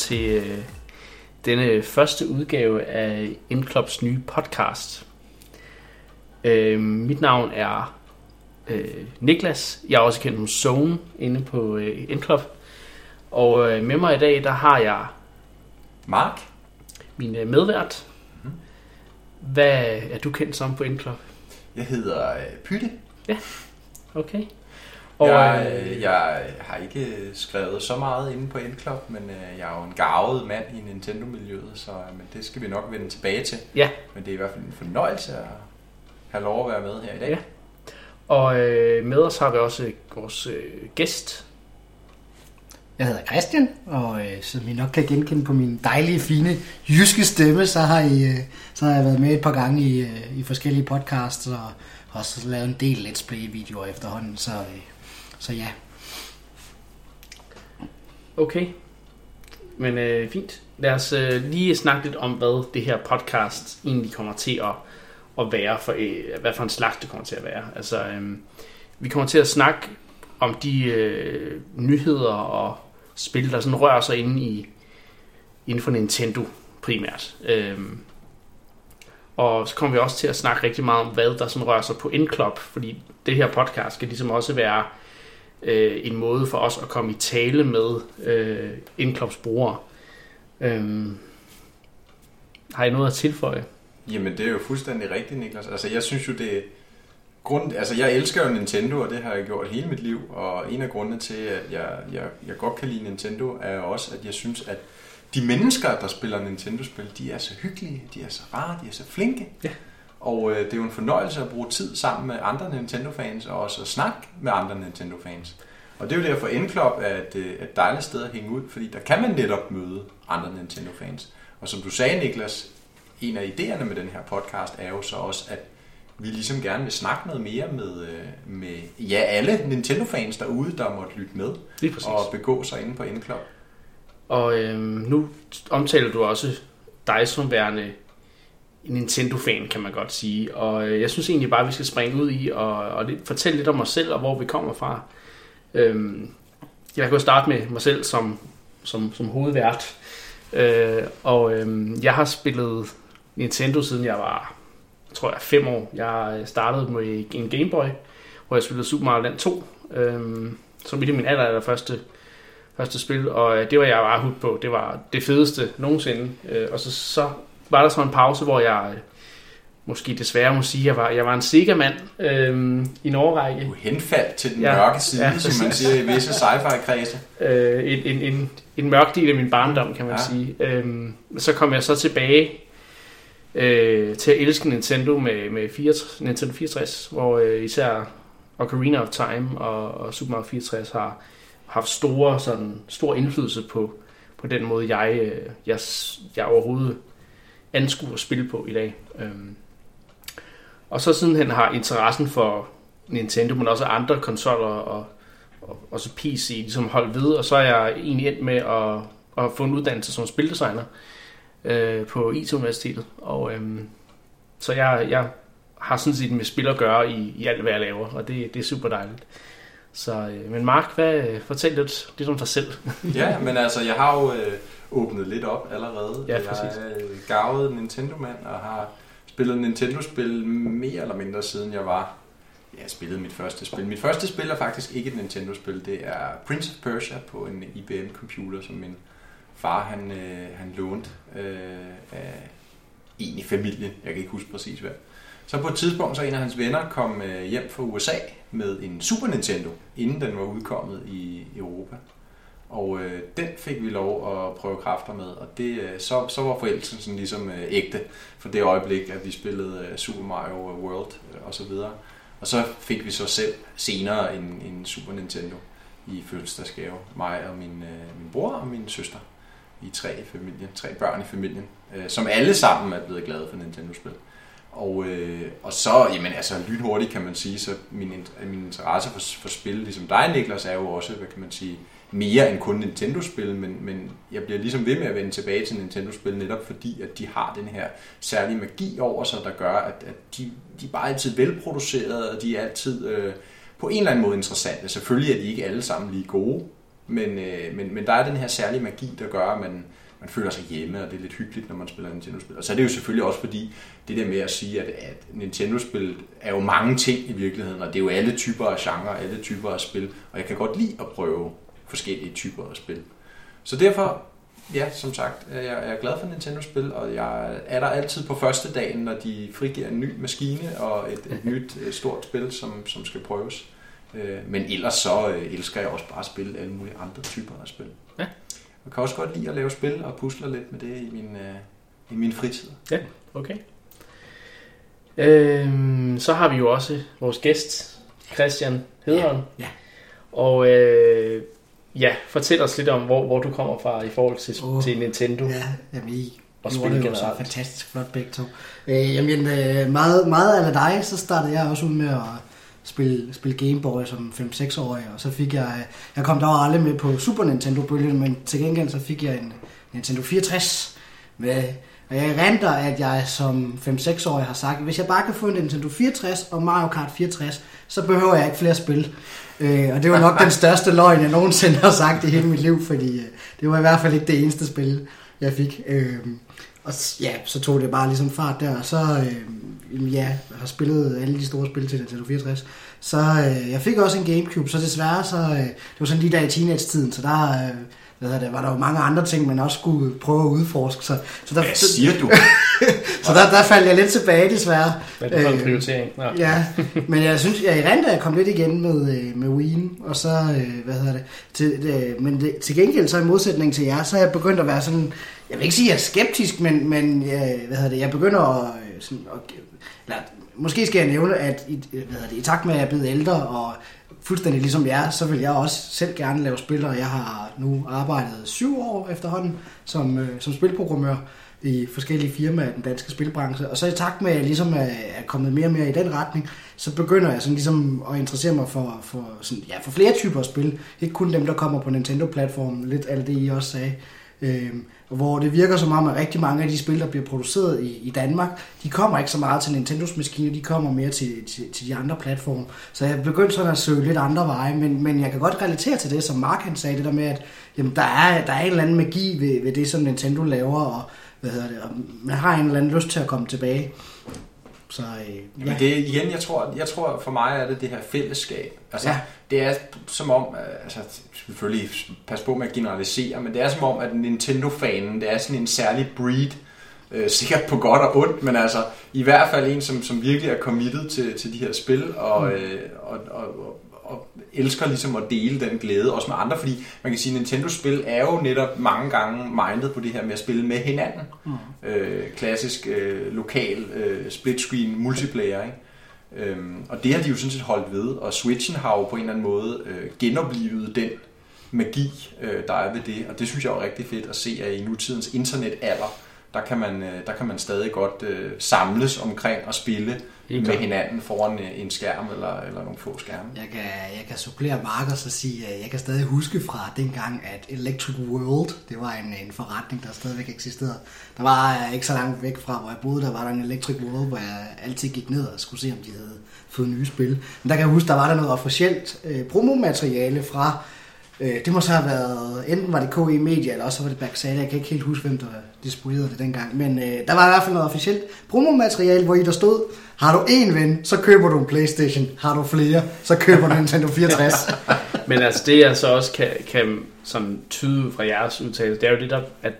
til øh, denne første udgave af Indklops nye podcast. Øh, mit navn er øh, Niklas. Jeg er også kendt som Zone inde på øh, Indklop. Og øh, med mig i dag, der har jeg Mark? min øh, medvært. Hvad er du kendt som på Indklop? Jeg hedder øh, Pytte. Okay. Og, jeg, øh, jeg har ikke skrevet så meget inde på Endclub, men øh, jeg er jo en garvet mand i Nintendo-miljøet, så øh, men det skal vi nok vende tilbage til. Ja. Men det er i hvert fald en fornøjelse at have lov at være med her i dag. Ja. Og øh, med os har vi også vores øh, gæst. Jeg hedder Christian, og øh, som I nok kan genkende på min dejlige, fine jyske stemme, så har, I, øh, så har jeg været med et par gange i, øh, i forskellige podcasts, og også lavet en del Let's Play-videoer efterhånden, så, øh, så ja. Okay. Men øh, fint. Lad os øh, lige snakke lidt om, hvad det her podcast egentlig kommer til at, at være, for, øh, hvad for en slags det kommer til at være. Altså, øh, vi kommer til at snakke om de øh, nyheder og spil, der sådan rører sig inde i, inden for Nintendo primært. Øh, og så kommer vi også til at snakke rigtig meget om, hvad der sådan rører sig på Indklop, fordi det her podcast skal ligesom også være øh, en måde for os at komme i tale med øh, Indklops brugere. Øhm, har I noget at tilføje? Jamen det er jo fuldstændig rigtigt, Niklas. Altså jeg synes jo det er grund, altså jeg elsker jo Nintendo, og det har jeg gjort hele mit liv, og en af grundene til, at jeg, jeg, jeg godt kan lide Nintendo, er også, at jeg synes, at de mennesker, der spiller Nintendo-spil, de er så hyggelige, de er så rare, de er så flinke. Ja. Og øh, det er jo en fornøjelse at bruge tid sammen med andre Nintendo-fans, og også at snakke med andre Nintendo-fans. Og det er jo derfor Endclub er et, øh, et dejligt sted at hænge ud, fordi der kan man netop møde andre Nintendo-fans. Og som du sagde, Niklas, en af idéerne med den her podcast er jo så også, at vi ligesom gerne vil snakke noget mere med, øh, med ja, alle Nintendo-fans derude, der måtte lytte med og begå sig inde på Endclub. Og øhm, nu omtaler du også dig som værende en Nintendo-fan, kan man godt sige. Og øh, jeg synes egentlig bare, at vi skal springe ud i og, og lidt, fortælle lidt om os selv og hvor vi kommer fra. Øhm, jeg kan jo starte med mig selv som, som, som hovedvært. Øh, og øhm, jeg har spillet Nintendo siden jeg var, tror jeg, fem år. Jeg øh, startede med en Game Boy, hvor jeg spillede Super Mario Land 2, øhm, som det min aller, aller første første spil, og øh, det var jeg bare hooked på. Det var det fedeste nogensinde. Øh, og så, så var der så en pause, hvor jeg øh, måske desværre må sige, at jeg var, jeg var en Sega-mand øh, i en årrække. Du henfaldt til den Ja, mørke side, ja, som man siger i visse sci-fi-kredse. Øh, en, en, en, en mørk del af min barndom, kan man ja. Sige. Øh, så kom jeg så tilbage øh, til at elske Nintendo med, med 64, Nintendo 64, hvor øh, især Ocarina of Time og, og Super Mario 64 har haft store, sådan, stor indflydelse på, på den måde, jeg, øh, jeg, jeg overhovedet anskuer spil på i dag. Øhm. Og så sidenhen har interessen for Nintendo, men også andre konsoller og, og også PC ligesom holdt ved, og så er jeg egentlig endt med at, at få en uddannelse som spildesigner øh, på IT-universitetet. Og øhm, så jeg, jeg har sådan set med spil at gøre i, i alt, hvad jeg laver, og det, det er super dejligt. Så, øh, men Mark, hvad, øh, fortæl lidt, lidt om dig selv. Ja, men altså, jeg har jo øh, åbnet lidt op allerede. Ja, jeg præcis. er øh, gavet Nintendo-mand og har spillet Nintendo-spil mere eller mindre siden jeg var... Ja, jeg spillede mit første spil. Mit første spil er faktisk ikke et Nintendo-spil. Det er Prince of Persia på en IBM-computer, som min far han, øh, han lånte øh, af en i familien. Jeg kan ikke huske præcis hvad. Så på et tidspunkt, så en af hans venner kom øh, hjem fra USA med en Super Nintendo, inden den var udkommet i Europa. Og øh, den fik vi lov at prøve kræfter med, og det, øh, så, så var forelskelsen ligesom øh, ægte for det øjeblik, at vi spillede øh, Super Mario World øh, og så videre. Og så fik vi så selv senere en, en Super Nintendo i fødselsdagsgave. Mig og min, øh, min bror og min søster i tre familien, tre børn i familien, øh, som alle sammen er blevet glade for Nintendo-spil. Og, øh, og så, jamen altså lynhurtigt kan man sige, så min, min interesse for, for spil, ligesom dig Niklas, er jo også, hvad kan man sige, mere end kun Nintendo-spil, men, men jeg bliver ligesom ved med at vende tilbage til Nintendo-spil, netop fordi, at de har den her særlige magi over sig, der gør, at, at de, de er bare altid velproducerede, og de er altid øh, på en eller anden måde interessante. Selvfølgelig er de ikke alle sammen lige gode, men, øh, men, men der er den her særlige magi, der gør, at man, man føler sig hjemme, og det er lidt hyggeligt, når man spiller Nintendo-spil. Og så er det jo selvfølgelig også fordi, det der med at sige, at, at Nintendo-spil er jo mange ting i virkeligheden, og det er jo alle typer af genre, alle typer af spil, og jeg kan godt lide at prøve forskellige typer af spil. Så derfor, ja, som sagt, er jeg er glad for Nintendo-spil, og jeg er der altid på første dagen, når de frigiver en ny maskine og et, et nyt øh, stort spil, som, som skal prøves. Øh, men ellers så øh, elsker jeg også bare at spille alle mulige andre typer af spil. Ja. Jeg kan også godt lide at lave spil og pusle lidt med det i min, øh, i min fritid. Okay. Øhm, så har vi jo også vores gæst, Christian Hederen. Ja. Og øh, ja, fortæl os lidt om, hvor, hvor du kommer fra i forhold til, oh. til Nintendo. Ja, jamen, I Og spil det generelt. fantastisk flot begge to. Øh, jamen, øh, meget, meget af dig, så startede jeg også ud med at spille, spille Game Boy som 5-6-årig, og så fik jeg, øh, jeg kom der aldrig med på Super Nintendo-bølgen, men til gengæld så fik jeg en Nintendo 64 med, og jeg renter, at jeg som 5-6-årig har sagt, at hvis jeg bare kan få en Nintendo 64 og Mario Kart 64, så behøver jeg ikke flere spil. Øh, og det var nok den største løgn, jeg nogensinde har sagt i hele mit liv, fordi øh, det var i hvert fald ikke det eneste spil, jeg fik. Øh, og ja, så tog det bare ligesom fart der, og så øh, ja, jeg har spillet alle de store spil til Nintendo 64. Så øh, jeg fik også en Gamecube, så desværre så, øh, det var sådan lige der i teenage-tiden, så der øh, hvad hedder det, var der jo mange andre ting, man også skulle prøve at udforske. Så, så, der, Hvad siger du? så der, der faldt jeg lidt tilbage desværre. Hvad er det for en Øh, prioritering? Nå. Ja, men jeg synes, jeg i rente jeg kom lidt igen med, øh, med Wien, og så, øh, hvad hedder det, til, øh, men det, til gengæld så i modsætning til jer, så er jeg begyndt at være sådan, jeg vil ikke sige, at jeg er skeptisk, men, men jeg, hvad hedder det, jeg begynder at, øh, sådan, at eller, måske skal jeg nævne, at i, øh, hvad hedder det, i takt med, at jeg er blevet ældre, og fuldstændig ligesom jer, så vil jeg også selv gerne lave spil, og jeg har nu arbejdet syv år efterhånden som, øh, som spilprogrammør i forskellige firmaer i den danske spilbranche. Og så i takt med, at jeg ligesom er, er kommet mere og mere i den retning, så begynder jeg sådan ligesom at interessere mig for, for, sådan, ja, for flere typer af spil. Ikke kun dem, der kommer på Nintendo-platformen, lidt alt det, I også sagde. Øh, hvor det virker som om, at rigtig mange af de spil, der bliver produceret i, i Danmark, de kommer ikke så meget til Nintendos maskiner, de kommer mere til, til, til de andre platforme. Så jeg begyndte sådan at søge lidt andre veje, men, men jeg kan godt relatere til det, som Mark han sagde, det der med, at jamen, der, er, der er en eller anden magi ved, ved det, som Nintendo laver, og, hvad hedder det, og man har en eller anden lyst til at komme tilbage. Så øh, Men ja. det igen, jeg tror, jeg tror for mig er det det her fællesskab. Altså, Ja. ja. det er som om, øh, altså selvfølgelig pas på med at generalisere, men det er som om, at Nintendo-fanen, det er sådan en særlig breed, øh, sikkert på godt og ondt, men altså i hvert fald en, som, som virkelig er committed til, til de her spil, og, mm. øh, og, og, og, og elsker ligesom at dele den glæde også med andre, fordi man kan sige, at Nintendo-spil er jo netop mange gange mindet på det her med at spille med hinanden. Mm. Øh, klassisk øh, lokal øh, split-screen multiplayer, ikke? Øhm, og det har de jo sådan set holdt ved, og Switchen har jo på en eller anden måde øh, genoplevet den magi, øh, der er ved det, og det synes jeg er rigtig fedt at se, at i nutidens internetalder, der kan man, øh, der kan man stadig godt øh, samles omkring og spille Helt med hinanden foran øh, en skærm eller, eller nogle få skærme. Jeg kan, jeg kan supplere Mark og så sige, at jeg kan stadig huske fra dengang, at Electric World, det var en, en forretning, der stadigvæk eksisterede. Der var øh, ikke så langt væk fra, hvor jeg boede, der var der en Electric World, hvor jeg altid gik ned og skulle se, om de havde fået nye spil. Men der kan jeg huske, der var der noget officielt øh, promomateriale fra, øh, det må så have været, enten var det KE Media, eller også var det Backside, jeg kan ikke helt huske, hvem der distribuerede det dengang. Men øh, der var i hvert fald noget officielt promomateriale, hvor i der stod, har du en ven, så køber du en Playstation. Har du flere, så køber du en Nintendo 64. Men altså det jeg så også kan, kan sådan tyde fra jeres udtalelse, det er jo det der, at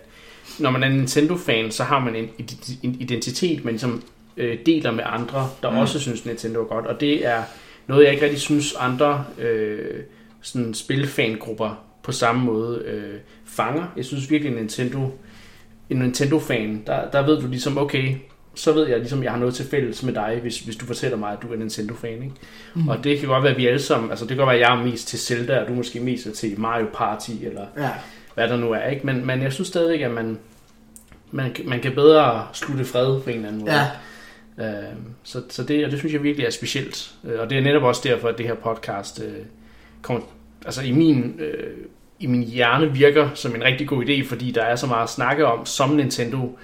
når man er en Nintendo-fan, så har man en ide- en identitet, man ligesom øh, deler med andre, der mm. også synes Nintendo er godt. Og det er noget, jeg ikke rigtig synes andre øh, sådan spilfangrupper på samme måde øh, fanger. Jeg synes virkelig, Nintendo, en Nintendo-fan, der, der ved du ligesom, okay, så ved jeg ligesom, jeg har noget til fælles med dig, hvis, hvis du fortæller mig, at du er Nintendo-fan. Ikke? Mm. Og det kan godt være, at vi alle sammen, altså det kan godt være, at jeg er mest til Zelda, og du måske mest er til Mario Party, eller ja. hvad der nu er. Ikke? Men, men jeg synes stadigvæk, at man, man, man kan bedre slutte fred på en eller anden måde. ja. Øh, så, så det, og det synes jeg virkelig er specielt. Øh, Og det er netop også derfor, at det her podcast øh, kommer, altså i min, øh, i min hjerne virker som en rigtig god idé, fordi der er så meget at snakke om som Nintendo,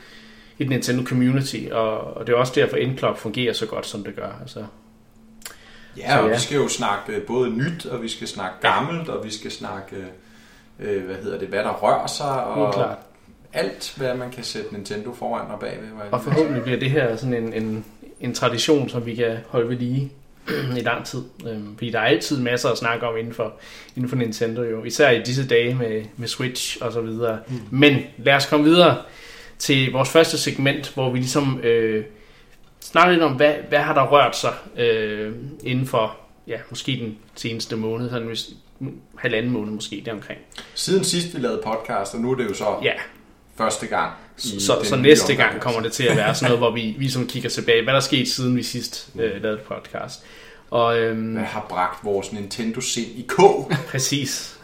et Nintendo community, og, og det er også derfor, Endclub fungerer så godt, som det gør. Altså, Ja, Så og ja. vi skal jo snakke øh, både nyt, og vi skal snakke gammelt, og vi skal snakke øh, hvad hedder det, hvad der rører sig, og klart. alt, hvad man kan sætte Nintendo foran og bagved. Og forhåbentlig bliver det her sådan en, en, en tradition, som vi kan holde ved lige i lang tid. Øhm, fordi der er altid masser at snakke om inden for, inden for Nintendo jo. Især i disse dage med, med Switch og så videre. Mm. Men lad os komme videre til vores første segment, hvor vi ligesom øh, snakker lidt om, hvad, hvad har der rørt sig øh, inden for ja, måske den seneste måned, sådan hvis, halvanden måned måske, deromkring. Siden sidst vi lavede podcast, og nu er det jo så Ja, første gang. Så, så næste gang kommer det til at være sådan noget, hvor vi, vi som kigger tilbage, hvad der er sket siden vi sidst øh, lavede podcast. Og øhm, Hvad har bragt vores Nintendo-sind i K? præcis.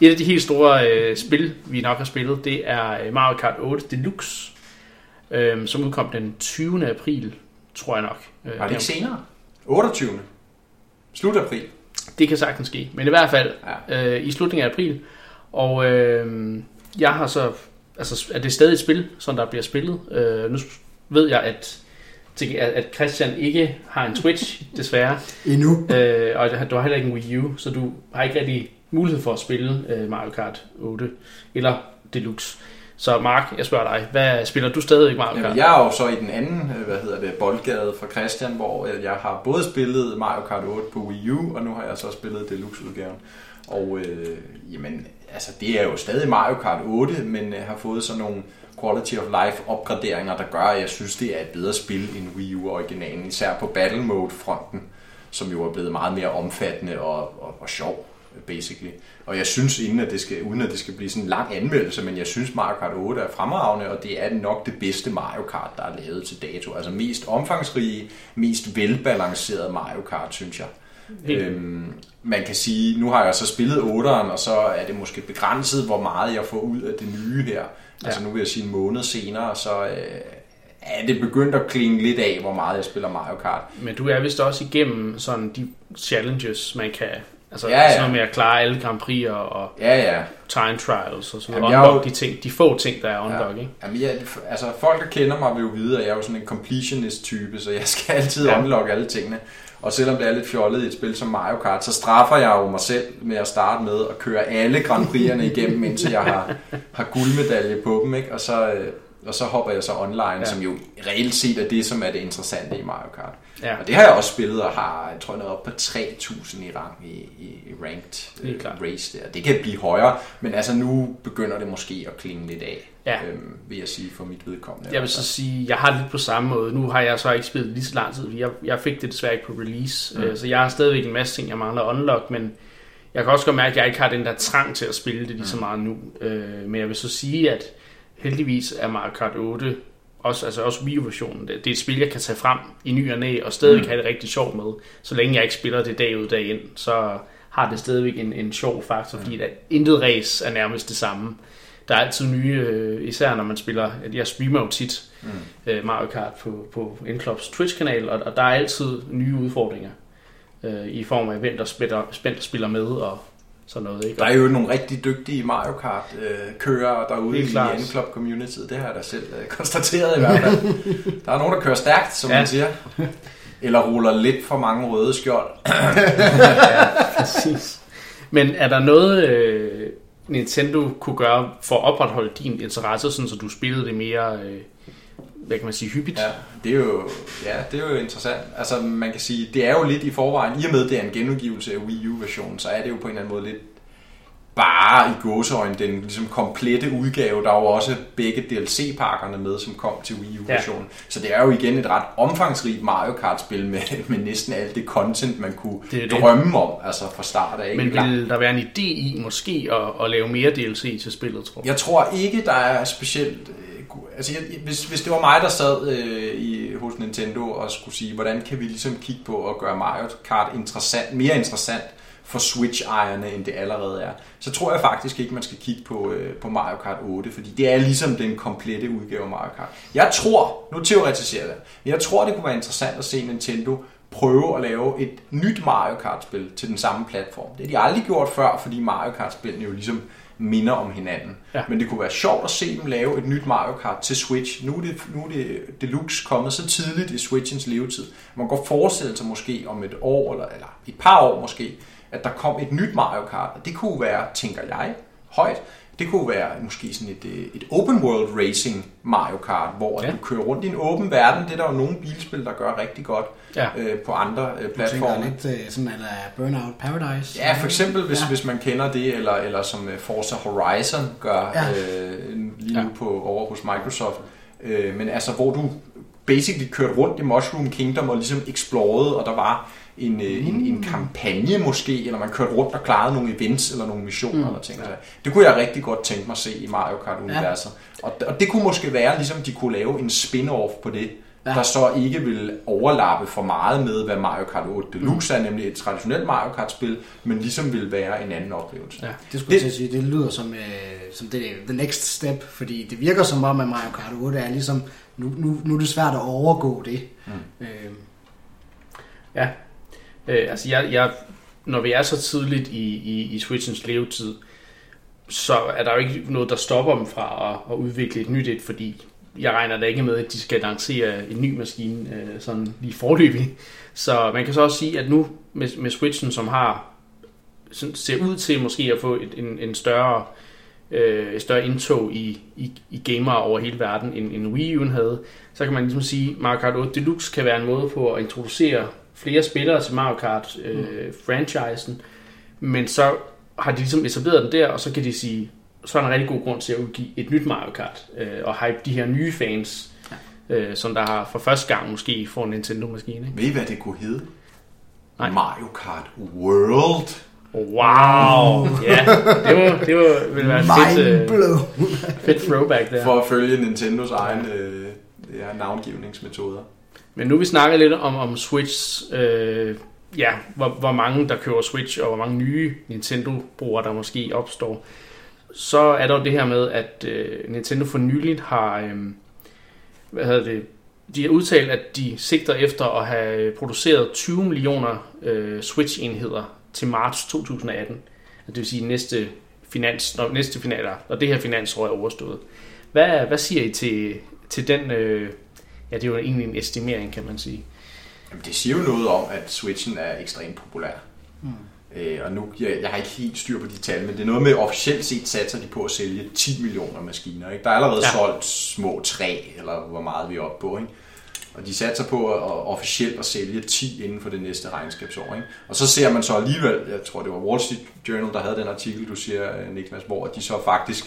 Et af de helt store øh, spil, vi nok har spillet, det er øh, Mario Kart 8 Deluxe, øh, som udkom den 20. april, tror jeg nok. Øh, Var det ikke senere? 28. Slut april. Det kan sagtens ske, men i hvert fald Ja. øh, i slutningen af april. Og øh, jeg har så, altså er det stadig et spil, som der bliver spillet. Øh, nu ved jeg, at, at Christian ikke har en Twitch, desværre. Endnu. Øh, og du har heller ikke en Wii U, så du har ikke rigtig mulighed for at spille øh, Mario Kart 8 eller Deluxe. Så Mark, jeg spørger dig, hvad spiller du stadig Mario Kart? Jamen, jeg er jo så i den anden, øh, hvad hedder det, boldgade fra Christian, hvor øh, jeg har både spillet Mario Kart 8 på Wii U, og nu har jeg så spillet Deluxe-udgaven. Og øh, jamen, altså det er jo stadig Mario Kart 8, men øh, har fået sådan nogle quality of life opgraderinger, der gør, at jeg synes, det er et bedre spil end Wii U-originalen, især på Battle Mode-fronten, som jo er blevet meget mere omfattende og, og, og sjov, basically. Og jeg synes, inden at det skal, uden at det skal blive sådan en lang anmeldelse, men jeg synes Mario Kart 8 er fremragende, og det er nok det bedste Mario Kart, der er lavet til dato. Altså mest omfangsrige, mest velbalanceret Mario Kart, synes jeg. Helt. Øhm, man kan sige, nu har jeg så spillet 8'eren, og så er det måske begrænset, hvor meget jeg får ud af det nye her. Altså nu vil jeg sige en måned senere, så øh, er det begyndt at klinge lidt af, hvor meget jeg spiller Mario Kart. Men du er vist også igennem sådan de challenges, man kan... Altså Ja, ja. sådan noget med at klare alle Grand Prix og, Ja, ja. time trials og så Jamen, videre. jeg er Unlock jo- de, ting, de få ting, der er unlock, ikke? Jamen, jeg, altså, folk, der kender mig, vil jo vide, at jeg er jo sådan en completionist-type, så jeg skal altid Ja. ja. unlocke alle tingene. Og selvom det er lidt fjollet i et spil som Mario Kart, så straffer jeg jo mig selv med at starte med at køre alle Grand Prix'erne igennem, indtil jeg har, har guldmedalje på dem, ikke? Og så, øh, og så hopper jeg så online, Ja. som jo reelt set er det, som er det interessante i Mario Kart. Ja. Og det har jeg også spillet og har, jeg tror, jeg er op på 3.000 i rang i, i, i ranked øh, race der. Det kan blive højere, men altså nu begynder det måske at klinge lidt af, Ja. øhm, vil jeg sige for mit vedkommende. Jeg vil så sige, jeg har det lidt på samme måde. Nu har jeg så ikke spillet lige så lang tid. Jeg, jeg fik det desværre ikke på release. Mm. Så jeg har stadigvæk en masse ting, jeg mangler at unlock, men jeg kan også godt mærke, at jeg ikke har den der trang til at spille det lige så meget nu. Øh, Men jeg vil så sige, at heldigvis er Mario Kart 8, også, altså også Wii-versionen, det det er et spil, jeg kan tage frem i ny og næ, og stadigvæk Mm. have det rigtig sjovt med. Så længe jeg ikke spiller det dag ud dag ind, så har det stadigvæk en, en sjov faktor, fordi at intet race er nærmest det samme. Der er altid nye, øh, især når man spiller, jeg streamer jo tit Mm. øh, Mario Kart på, på N-Clubs Twitch-kanal, og, og der er altid nye udfordringer øh, i form af, hvem der spiller, spiller med og sådan noget. Ikke? Der er jo nogle rigtig dygtige Mario Kart-kørere derude Helt i. N-Club Community. Det har jeg da selv øh, konstateret i hvert fald. der er nogen, der kører stærkt, som Ja. ja. man siger. Eller ruller lidt for mange røde skjold. Præcis. Men er der noget, øh, Nintendo kunne gøre for at opretholde din interesse, sådan så du spillede det mere, øh, hvad kan man sige, hyppigt? Ja, det er jo, ja, det er jo interessant. Altså, man kan sige, det er jo lidt i forvejen, i og med, det er en genudgivelse af Wii U-versionen, så er det jo på en eller anden måde lidt bare i gåseøjne den ligesom komplette udgave. Der er jo også begge DLC-pakkerne med, som kom til Wii U-versionen. Ja. Så det er jo igen et ret omfangsrigt Mario Kart-spil med, med næsten alt det content, man kunne Det det drømme om, altså fra start af. Men vil der være en idé i måske at, at lave mere DLC til spillet, tror du? Jeg tror ikke, der er specielt... Altså, jeg, hvis, hvis det var mig, der sad øh, i, hos Nintendo og skulle sige, hvordan kan vi ligesom kigge på at gøre Mario Kart interessant, mere interessant for Switch-ejerne, end det allerede er, så tror jeg faktisk ikke, man skal kigge på, øh, på Mario Kart 8, fordi det er ligesom den komplette udgave af Mario Kart. Jeg tror, nu teoretiserer jeg, men jeg tror, det kunne være interessant at se Nintendo prøve at lave et nyt Mario Kart-spil til den samme platform. Det har de aldrig gjort før, fordi Mario Kart-spillene jo ligesom minder om hinanden. Ja. Men det kunne være sjovt at se dem lave et nyt Mario Kart til Switch. Nu er det, nu er det Deluxe kommet så tidligt i Switchens levetid. Man kan godt forestille sig måske om et år, eller, eller et par år måske, at der kom et nyt Mario Kart. Og det kunne være, tænker jeg, højt. Det kunne være måske sådan et, øh, et open world racing Mario Kart, hvor ja. du kører rundt i en åben verden. Det er der jo nogle bilspil, der gør rigtig godt Ja. øh, på andre øh, Du tænker platforme. lidt øh, sådan, eller Burnout Paradise. Ja, for eksempel hvis, Ja. hvis man kender det, eller, eller som øh, Forza Horizon gør Ja. øh, lige nu på, over hos Microsoft. Øh, men altså, hvor du basically kørte rundt i Mushroom Kingdom og ligesom explorede, og der var en, øh, en, en kampagne måske, eller man kørte rundt og klarede nogle events eller nogle missioner mm. eller ting. Ja. Det kunne jeg rigtig godt tænke mig at se i Mario Kart-universet. Ja. Og, og det kunne måske være, ligesom de kunne lave en spin-off på det, Ja. der så ikke vil overlappe for meget med, hvad Mario Kart 8 Deluxe er, nemlig et traditionelt Mario Kart-spil, men ligesom vil være en anden oplevelse. Ja. Det skulle jeg Det- at sige, det lyder som, øh, som det, the next step, fordi det virker som om, at Mario Kart 8 er ligesom, nu, nu, nu er det svært at overgå det. Mm. Øh, Ja, øh, altså jeg, jeg, når vi er så tidligt i, i, i Switchens levetid, så er der jo ikke noget, der stopper dem fra at, at udvikle et nyt et, fordi jeg regner da ikke med, at de skal lancere en ny maskine øh, sådan lige forløbig. Så man kan så også sige, at nu med, med Switchen, som har ser ud til måske at få et, en, en større øh, et større indtog i, i, i gamere over hele verden, end, end Wii U'en havde, så kan man ligesom sige, at Mario Kart 8 Deluxe kan være en måde på at introducere flere spillere til Mario Kart øh, franchisen, men så har de ligesom etableret den der, og så kan de sige, så er der en rigtig god grund til at udgive et nyt Mario Kart, øh, og hype de her nye fans, øh, som der har for første gang måske får en Nintendo-maskine. Ikke? Ved I, hvad det kunne hedde? Nej. Mario Kart World. Wow! Ja, det var, det var, ville være et fedt, øh, fedt throwback der. For at følge Nintendos egen øh, ja, navngivningsmetoder. Men nu vi snakker lidt om, om Switch, øh, ja, hvor, hvor mange der køber Switch, og hvor mange nye Nintendo-brugere der måske opstår, så er der jo det her med, at øh, Nintendo for nyligt har, øh, hvad hedder det, de har udtalt, at de sigter efter at have produceret 20 millioner øh, Switch-enheder til marts 2018. Det vil sige næste finans, når, næste finans, når det her finansår er overstået. Hvad, hvad siger I til, til den, øh, ja det er jo egentlig en estimering, kan man sige. Jamen, det siger jo noget om, at Switchen er ekstremt populær. Mm. Øh, og nu, jeg, jeg har ikke helt styr på de tal, men det er noget med, officielt set satser de på at sælge 10 millioner maskiner. Ikke? Der er allerede Ja. solgt små 3, eller hvor meget vi er oppe på. Ikke? Og de satser på at, at officielt at sælge 10 inden for det næste regnskabsår. Ikke? Og så ser man så alligevel, jeg tror det var Wall Street Journal, der havde den artikel, du siger, øh, Niklas, hvor de så faktisk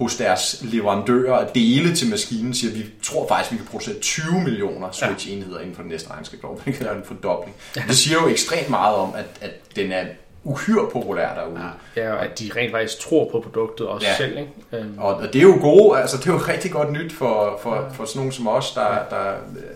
hos deres leverandører af dele til maskinen siger, at vi tror faktisk, at vi kan producere 20 millioner Switch-enheder inden for det næste regnskabsår. Det er en fordobling. Det siger jo ekstremt meget om, at, at den er uhyre populær derude. Ja. Ja, og at de rent faktisk tror på produktet også ja. Ja. selv. Ikke? Øhm, Og og det er jo gode, altså det er jo rigtig godt nyt for, for, for sådan nogen som os, der, der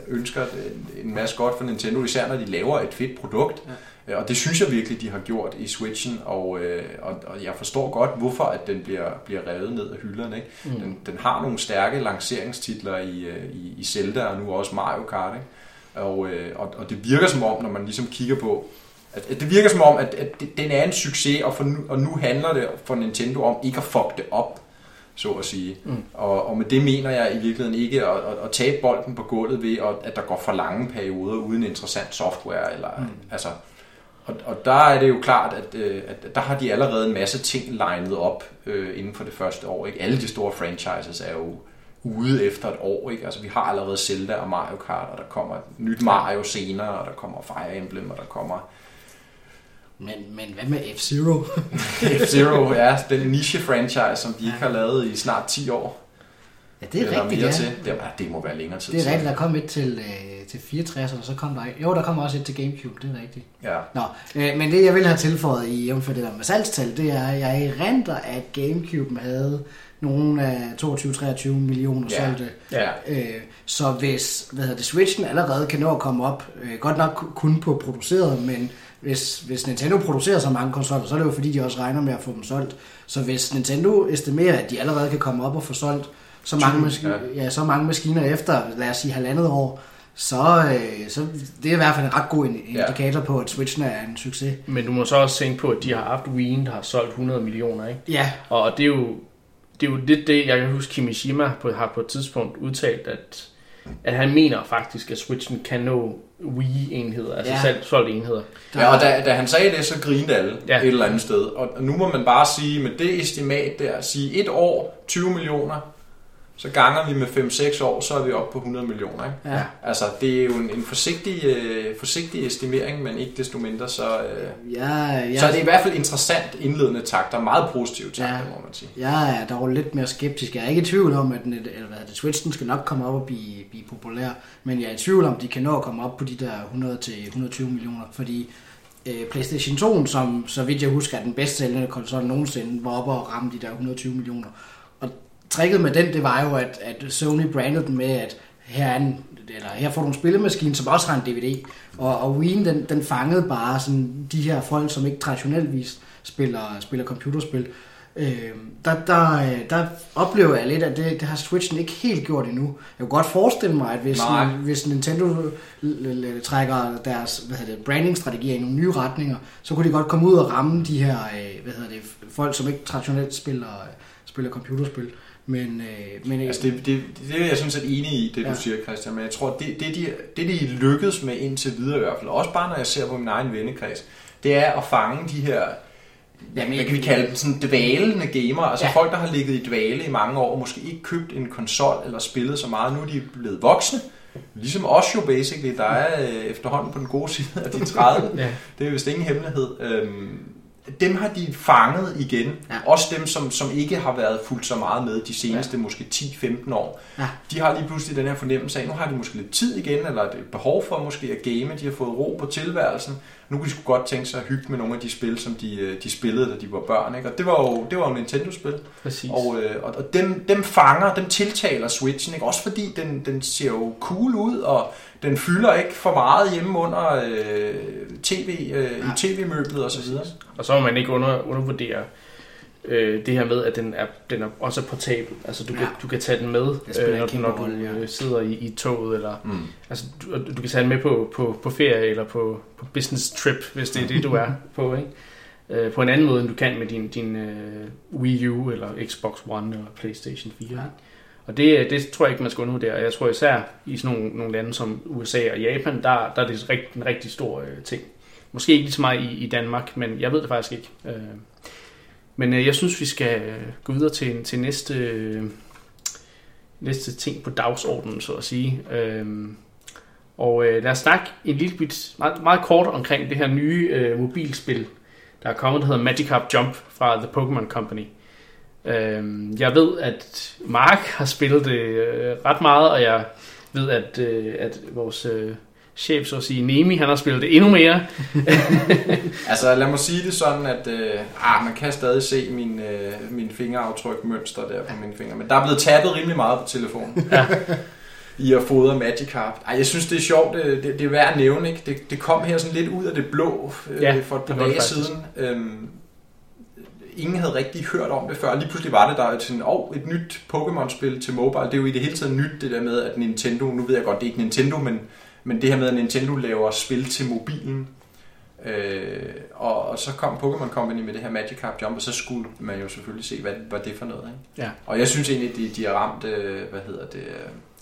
ønsker en- en masse godt for Nintendo, især når de laver et fedt produkt. Ja. Og det synes jeg virkelig, de har gjort i Switchen, og, øh, og, og jeg forstår godt, hvorfor at den bliver, bliver revet ned af hylderne. Ikke? Mm. Den, den har nogle stærke lanceringstitler i, øh, i, i Zelda og nu også Mario Kart. Ikke? Og, øh, og, og det virker som om, når man ligesom kigger på, at, at det virker som om, at, at den er en succes, og, for nu, og nu handler det for Nintendo om ikke at fuck det op, så at sige. Mm. Og, og med det mener jeg i virkeligheden ikke at, at, at tabe bolden på gulvet ved, at, at der går for lange perioder uden interessant software. Eller, mm. altså, og, og der er det jo klart, at, øh, at der har de allerede en masse ting legnet op øh, inden for det første år. Ikke? Alle de store franchises er jo ude efter et år. Ikke? Altså, vi har allerede Zelda og Mario Kart, og der kommer et nyt Mario senere, og der kommer Fire Emblem, og der kommer Men, men hvad med F-Zero? F-Zero, ja, den niche-franchise, som de ikke har lavet i snart 10 år. Ja, det er eller rigtigt, mere ja. til. Det, ja, det må være længere tid Det er rigtigt, der kom et til, øh, til 64, og så kom der. Jo, der kom også et til Gamecube, det er rigtigt. Ja. Nå, øh, men det jeg vil have tilføjet i jævnfor det der med salgstal, det er, at jeg erindrer, at Gamecube havde nogle af 22-23 millioner Ja. solgte. Ja. Øh, så hvis hvad hedder det, Switchen allerede kan nå at komme op, øh, godt nok kun på produceret, men hvis, hvis Nintendo producerer så mange konsoller, så er det jo fordi, de også regner med at få dem solgt. Så hvis Nintendo estimerer, at de allerede kan komme op og få solgt så mange, maski- ja. ja, så mange maskiner efter, lad os sige halvandet år, så, øh, så det er i hvert fald en ret god ind- Ja. indikator på, at Switchen er en succes. Men du må så også tænke på, at de har haft Wii, der har solgt 100 millioner. Ikke? Ja, Og det er jo det, er jo lidt det, jeg kan huske Kimishima på, har på et tidspunkt udtalt, at at han mener faktisk, at Switchen kan nå Wii-enheder, altså Ja. selv solgte enheder. Ja, og da, da han sagde det, så grinede alle. Ja. et eller andet sted. Og nu må man bare sige, med det estimat der, sige et år, 20 millioner, så ganger vi med 5-6 år, så er vi oppe på 100 millioner. Ikke? Ja. Altså, det er jo en, en forsigtig, øh, forsigtig estimering, men ikke desto mindre, så, øh, Ja, ja, så er det i hvert fald interessant indledende takter, meget positive takter, Ja. må man sige. Jeg er dog lidt mere skeptisk. Jeg er ikke i tvivl om, at den, eller hvad det, Switchen skal nok komme op og blive, blive populær, men jeg er i tvivl om, de kan nå at komme op på de der 100-120 millioner, fordi øh, PlayStation 2, som så vidt jeg husker er den bedst sælgende konsol nogensinde, var oppe og ramme de der 120 millioner. Tricket med den, det var jo, at, at Sony brandede den med, at her, er en, eller her får du en spillemaskine, som også har en DVD. Og, og Wii, den, den fangede bare sådan de her folk, som ikke traditioneltvis spiller, spiller computerspil. Øh, der, der, øh, der oplever jeg lidt, at det, det har Switchen ikke helt gjort endnu. Jeg kunne godt forestille mig, at hvis, Nej. hvis Nintendo trækker deres hvad hedder det, brandingstrategier i nogle nye retninger, så kunne de godt komme ud og ramme de her øh, hvad hedder det, folk, som ikke traditionelt spiller, spiller computerspil. Men, øh, men Altså, det, det, det er jeg sådan set enig i, det du Ja. siger, Christian, men jeg tror, det, det, de, det de lykkedes med indtil videre i hvert fald, også bare når jeg ser på min egen vennekreds, det er at fange de her Jamen, hvad kan vi kalde dem, sådan dvælende gamer, altså Ja. ja. folk, der har ligget i dvale i mange år, og måske ikke købt en konsol eller spillet så meget, nu er de blevet voksne, ligesom os jo basically, der er øh, efterhånden på den gode side af de 30, Ja. det er vist ingen hemmelighed. Øhm, dem har de fanget igen. Ja. Også dem, som, som ikke har været fuldt så meget med de seneste ja. måske 10-15 år. Ja. De har lige pludselig den her fornemmelse af, nu har de måske lidt tid igen, eller et behov for måske at game. De har fået ro på tilværelsen. Nu kunne de sgu godt tænke sig at hygge med nogle af de spil, som de, øh, de spillede, da de var børn. Ikke? Og det var jo, det var jo Nintendo-spil. Præcis. Og, øh, og, og dem, dem fanger, dem tiltaler Switchen, ikke? også fordi den, den ser jo cool ud, og den fylder ikke for meget hjemme under øh, tv, øh, i tv-møblet og så videre. Og så må man ikke under, undervurdere øh, det her med, at den er, den er også er portabel. Altså du, ja. kan, Ja. du kan tage den med, øh, når, når du ja. øh, sidder i, i toget. Eller, Mm. altså, du, du kan tage den med på, på, på ferie eller på, på business trip, hvis det er det, du er på. Ikke? Øh, på en anden måde, end du kan med din, din øh, Wii U eller Xbox One eller Playstation 4. Ja. Ja. Og det, det tror jeg ikke, man skal undervurdere. Jeg tror især i sådan nogle, nogle lande som USA og Japan, der, der er det rigt, en rigtig stor øh, ting. Måske ikke lige så meget i, i Danmark, men jeg ved det faktisk ikke. Øh, men øh, jeg synes, vi skal øh, gå videre til, til næste, øh, næste ting på dagsordenen, så at sige. Øh, og øh, lad os snakke en lille bit, meget, meget kort omkring det her nye øh, mobilspil, der er kommet, der hedder Magikarp Jump fra The Pokémon Company. Øh, jeg ved, at Mark har spillet det øh, ret meget, og jeg ved, at, øh, at vores øh, chef, så at sige, Nemi, han har spillet det endnu mere. Altså lad mig sige det sådan, at øh, ah, man kan stadig se min, øh, min fingeraftryk mønster der på mine fingre, men der er blevet tappet rimelig meget på telefonen. Ja. I at fodre Magikarp. Ej, jeg synes, det er sjovt. Det, det, det er værd at nævne. Ikke? Det, det kom her sådan lidt ud af det blå øh, Ja, for et par dage faktisk. siden. Øhm, ingen havde rigtig hørt om det før. Lige pludselig var det der et, sådan, oh, et nyt Pokémon-spil til mobile. Det er jo i det hele taget nyt, det der med, at Nintendo, nu ved jeg godt, det er ikke Nintendo, men, men det her med, at Nintendo laver spil til mobilen. Øh, og, og så kom Pokémon Company med det her Magikarp Jump, og så skulle man jo selvfølgelig se, hvad var det for noget. Ikke? Ja. Og jeg synes egentlig, de, de har ramt, øh, hvad hedder det,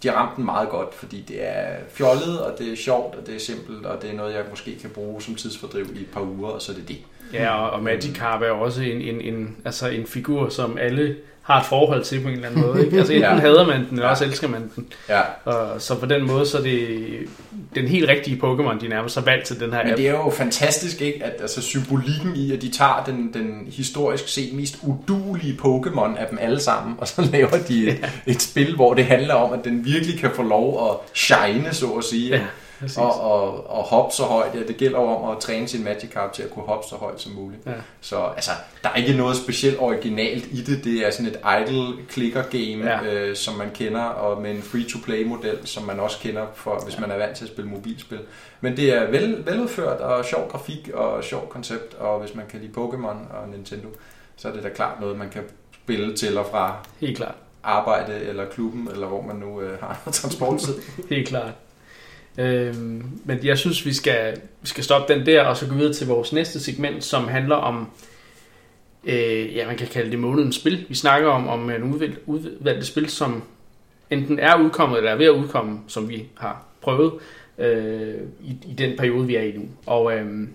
de har ramt den meget godt, fordi det er fjollet, og det er sjovt, og det er simpelt, og det er noget, jeg måske kan bruge som tidsfordriv i et par uger, og så er det det. Ja, og, og Magikarp er jo også en, en, en, altså en figur, som alle har et forhold til på en eller anden måde. Ikke? Altså enten Ja. ja. hader man den, eller Ja. også elsker man den. Ja. Og, så på den måde, så er det den helt rigtige Pokémon, de nærmest har valgt til den her Men app. det er jo fantastisk, ikke? At altså, symbolikken i, at de tager den, den historisk set mest udulige Pokémon af dem alle sammen, og så laver de et, et spil, hvor det handler om, at den virkelig kan få lov at shine, så at sige. Ja, præcis. og, og, og hoppe så højt. Ja, det gælder jo om at træne sin Magikarp til at kunne hoppe så højt som muligt. Ja. Så altså, der er ikke noget specielt originalt i det. Det er sådan et idle clicker game, Ja. ja. øh, som man kender, og med en free-to-play model, som man også kender, for, hvis man er vant til at spille mobilspil. Men det er vel, veludført og sjov grafik og sjov koncept, og hvis man kan lide Pokémon og Nintendo, så er det da klart noget, man kan spille til og fra Helt klart. arbejde eller klubben, eller hvor man nu øh, har transporttid. Helt klart. Øh, men jeg synes, vi skal, vi skal stoppe den der, og så gå videre til vores næste segment, som handler om, øh, ja, man kan kalde det månedens spil. Vi snakker om, om en udvalg, udvalgte spil, som enten er udkommet eller er ved at udkomme, som vi har prøvet øh, i, i den periode, vi er i nu. Og øh,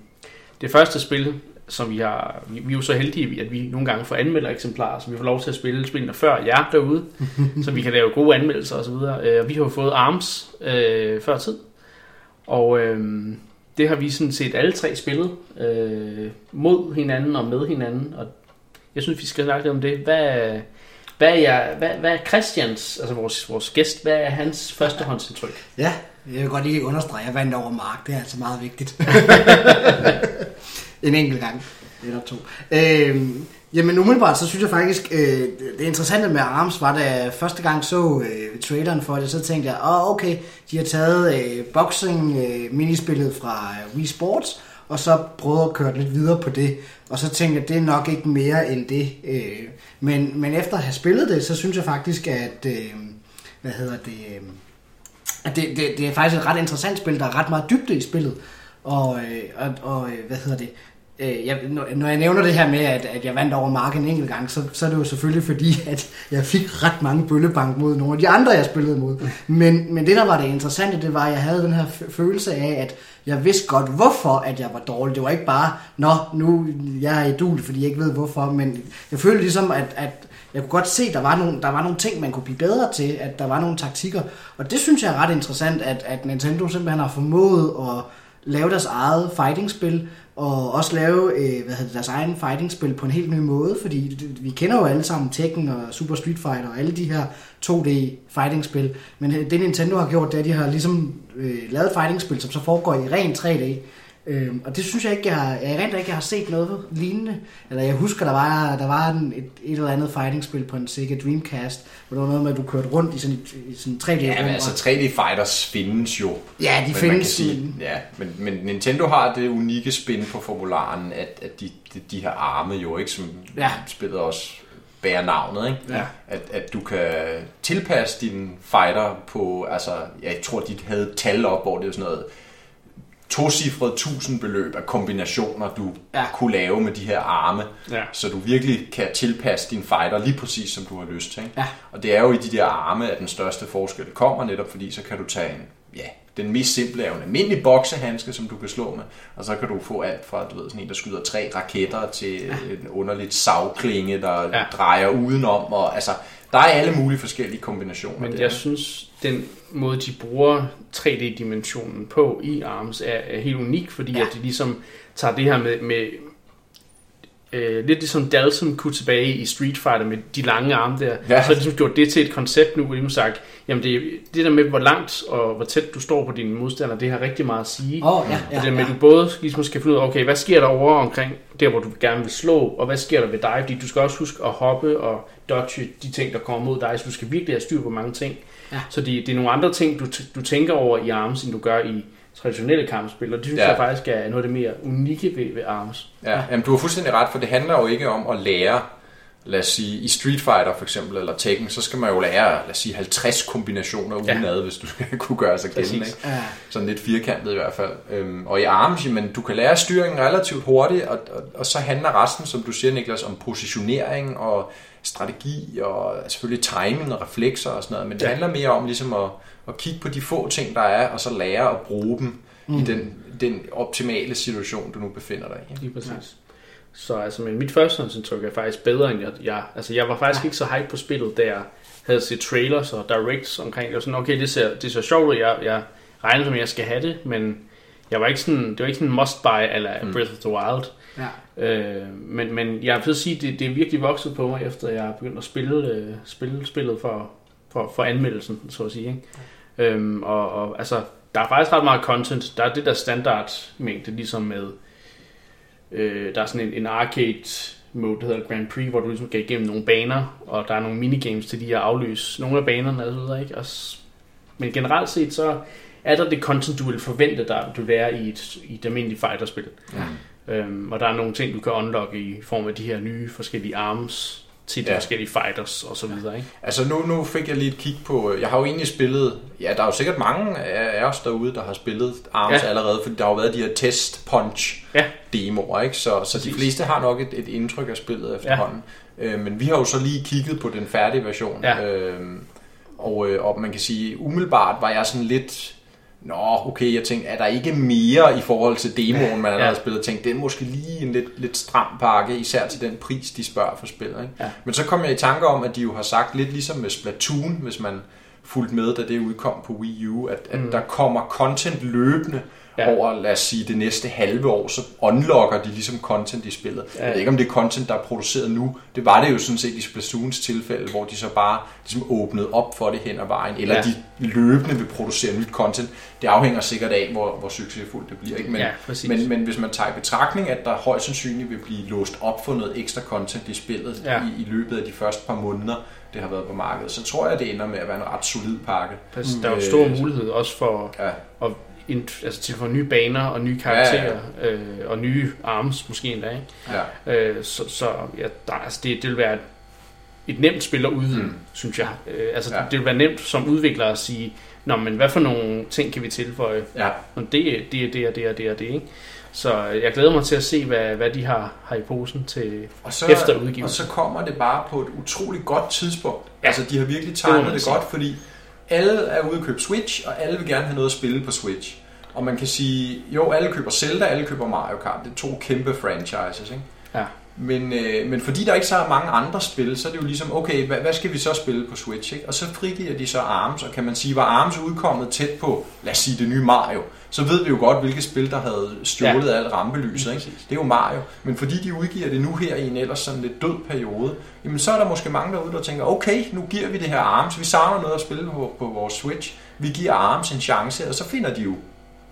det første spil, som vi har, vi, vi er jo så heldige, at vi nogle gange får anmelder eksemplarer, så vi får lov til at spille spillene før jer derude, så vi kan lave gode anmeldelser osv. Øh, vi har jo fået ARMS øh, før tid, og øh, det har vi sådan set alle tre spillet øh, mod hinanden og med hinanden, og jeg synes, vi skal snakke lidt om det. Hvad, hvad er, jeg, hvad, hvad er Christians, altså vores, vores gæst, hvad er hans førstehåndsindtryk? Ja, jeg vil godt lige understrege, at jeg vandt over Mark. Det er altså meget vigtigt. en enkelt gang. Eller to. Øhm, jamen umiddelbart, så synes jeg faktisk, øh, det interessante med ARMS var, da jeg første gang så øh, traileren for det, så tænkte jeg, åh oh, okay, de har taget øh, boxing øh, minispillet fra øh, Wii Sports, og så prøvet at køre lidt videre på det. Og så tænkte jeg, det er nok ikke mere end det. Øh, men, men efter at have spillet det, så synes jeg faktisk, at, øh, hvad hedder det, øh, at det, det, det er faktisk et ret interessant spil. Der er ret meget dybde i spillet. Og, øh, og, og øh, hvad hedder det, øh, jeg, når jeg nævner det her med, at, at jeg vandt over marken en enkelt gang, så, så er det jo selvfølgelig fordi, at jeg fik ret mange bøllebank mod nogle af de andre, jeg spillede mod. Men, men det, der var det interessante, det var, at jeg havde den her følelse af, at jeg vidste godt, hvorfor at jeg var dårlig. Det var ikke bare, nå, nu jeg er idol, fordi jeg ikke ved hvorfor, men jeg følte ligesom, at, at jeg kunne godt se, at der var, nogle, der var nogle ting, man kunne blive bedre til, at der var nogle taktikker. Og det synes jeg er ret interessant, at, at Nintendo simpelthen har formået at lave deres eget fighting-spil, og også lave øh, hvad hedder deres egen fighting-spil på en helt ny måde, fordi vi kender jo alle sammen Tekken og Super Street Fighter og alle de her 2D fighting-spil, men øh, det Nintendo har gjort, det er, at de har ligesom øh, lavet fighting-spil, som så foregår i ren 3D, Øhm, og det synes jeg ikke, jeg har, jeg rent ikke, jeg har set noget lignende. Eller jeg husker, der var, der var en, et, et eller andet fighting-spil på en Sega Dreamcast, hvor der var noget med, at du kørte rundt i sådan, i sådan 3D. Ja, men altså 3D Fighters findes jo. Ja, de men findes. Man kan sige, ja, men, men Nintendo har det unikke spin på formularen, at, at de, de, de her arme jo ikke, som Ja. spillet også bærer navnet, ikke? Ja. At, at du kan tilpasse din fighter på, altså, jeg tror, de havde et tal op, hvor det er sådan noget tocifret tusindbeløb af kombinationer, du Ja. kunne lave med de her arme, Ja. så du virkelig kan tilpasse din fighter lige præcis, som du har lyst til. Ikke? Ja. Og det er jo i de der arme, at den største forskel kommer, netop fordi så kan du tage en, ja, den mest simple er jo en almindelig boksehandske, som du kan slå med, og så kan du få alt fra, du ved, sådan en, der skyder tre raketter, til ja. en underligt savklinge, der ja. drejer udenom, og altså, der er alle mulige forskellige kombinationer. Men der. jeg synes, den måde, de bruger 3D-dimensionen på i ARMS, er, er helt unik, fordi ja. at de ligesom tager det her med, med øh, lidt ligesom Dalton kunne tilbage i Street Fighter med de lange arme der, ja. Så har de ligesom gjort det til et koncept nu, hvor de har sagt, jamen det, det der med, hvor langt og hvor tæt du står på dine modstandere, det har rigtig meget at sige. Oh, ja, Ja, ja, det der med, ja. at du både ligesom skal finde ud af, okay, hvad sker der over omkring der, hvor du gerne vil slå, og hvad sker der ved dig, fordi du skal også huske at hoppe og dodge de ting, der kommer mod dig, så du skal virkelig have styr på mange ting. Ja. Så det, det er nogle andre ting, du, t- du tænker over i ARMS, end du gør i traditionelle kampspil, og det synes ja. Ja. jeg faktisk er noget af det mere unikke ved, ved ARMS. Ja, jamen, du har fuldstændig ret, for det handler jo ikke om at lære, lad os sige, i Street Fighter for eksempel, eller Tekken, så skal man jo lære, lad os sige, 50 kombinationer Ja. udenad, hvis du skal kunne gøre sig gældende. Ikke? Ja. Sådan lidt firkantet i hvert fald. Øhm, og i ARMS, men du kan lære styringen relativt hurtigt, og, og, og så handler resten, som du siger, Niklas, om positionering og strategi, og selvfølgelig timing og reflekser og sådan noget, men det Ja. handler mere om ligesom at, at kigge på de få ting, der er, og så lære at bruge dem mm. i den, den optimale situation, du nu befinder dig i. Lige præcis. Ja. Så altså, men mit førstehåndsindtryk er faktisk bedre, end jeg... jeg altså, jeg var faktisk ja. ikke så hype på spillet, da jeg havde set trailers og directs omkring det. Og sådan, okay, det ser, det ser sjovt ud, jeg, jeg regner som, jeg skal have det, men jeg var ikke sådan, det var ikke sådan en must-buy eller mm. Breath of the Wild. Ja. Øh, men, men jeg vil sige, det, det er virkelig vokset på mig, efter jeg begyndt at spille, øh, spille spillet for, for, for anmeldelsen, så at sige. Ikke? Øhm, og, og altså, der er faktisk ret meget content. Der er det der standardmængde, ligesom med, øh, der er sådan en, en arcade mode, der hedder Grand Prix, hvor du ligesom kan igennem nogle baner, og der er nogle minigames til de at afløse nogle af banerne og så videre, ikke? Og, men generelt set, så er der det content, du vil forvente dig, du være i et, i et almindeligt fighterspil. Ja. Øhm, og der er nogle ting, du kan unlocke i form af de her nye forskellige arms til de ja. Forskellige fighters og så videre, ikke? Altså nu, nu fik jeg lige et kig på, jeg har jo egentlig spillet, ja der er jo sikkert mange af os derude, der har spillet ARMS Ja. allerede, fordi der har jo været de her test punch Ja. demoer, ikke? Så, så de fleste har nok et, et indtryk af spillet efterhånden. Ja. Øh, men vi har jo så lige kigget på den færdige version. Ja. Øh, Og, øh, og man kan sige, umiddelbart var jeg sådan lidt... Nå, okay, jeg tænkte, er der ikke mere i forhold til demoen, man allerede Ja. har spillet? Jeg tænkte, det er måske lige en lidt, lidt stram pakke, især til den pris, de spørger for spillet. Ikke? Ja. Men så kom jeg i tanke om, at de jo har sagt lidt ligesom med Splatoon, hvis man fulgte med, da det udkom på Wii U, at, at der kommer content løbende Ja. over, lad os sige, det næste halve år, så unlocker de ligesom content i spillet. Ja. Jeg ved ikke, om det er content, der er produceret nu. Det var det jo sådan set i Splatoons tilfælde, hvor de så bare ligesom åbnede op for det hen ad vejen, eller Ja. de løbende vil producere nyt content. Det afhænger sikkert af, hvor, hvor succesfuldt det bliver. Ikke? Men, Ja, præcis. men, men hvis man tager i betragtning, at der højst sandsynligt vil blive låst op for noget ekstra content i spillet Ja. i, i løbet af de første par måneder, det har været på markedet, så tror jeg, det ender med at være en ret solid pakke. Altså, der er jo stor Øh, mulighed også for Ja. at altså, til for nye baner og nye karakterer ja, ja. Øh, og nye arms måske endda. Ikke? Ja. Øh, så så ja, der, altså, det, det vil være et, et nemt spil at udvide, mm. Synes jeg. Øh, altså, ja. Ja. det vil være nemt som udvikler at sige, Nå, men hvad for nogle ting kan vi tilføje? Ja. Og det, er- det er det og det og det og det, ikke? Så jeg glæder mig til at se, hvad, hvad de har, har i posen til Og så, efter udgivelsen. Og så kommer det bare på et utroligt godt tidspunkt. Ja. Ja. Altså, de har virkelig Det man det, sige. godt, fordi alle er ude at købe Switch, og alle vil gerne have noget at spille på Switch. Og man kan sige, jo, alle køber Zelda, alle køber Mario Kart. Det er to kæmpe franchises, ikke? Ja. Men, øh, men fordi der ikke så er mange andre spil, så er det jo ligesom, okay, hvad, hvad skal vi så spille på Switch? Ikke? Og så frigiver de så ARMS, og kan man sige, var ARMS udkommet tæt på, lad os sige, det nye Mario, så ved vi jo godt, hvilket spil, der havde stjålet ja. alt rampelyset. Ikke? Det er jo Mario. Men fordi de udgiver det nu her i en ellers sådan lidt død periode, jamen så er der måske mange derude, der tænker, okay, nu giver vi det her ARMS, vi savner noget at spille på, på vores Switch, vi giver ARMS en chance, og så finder de jo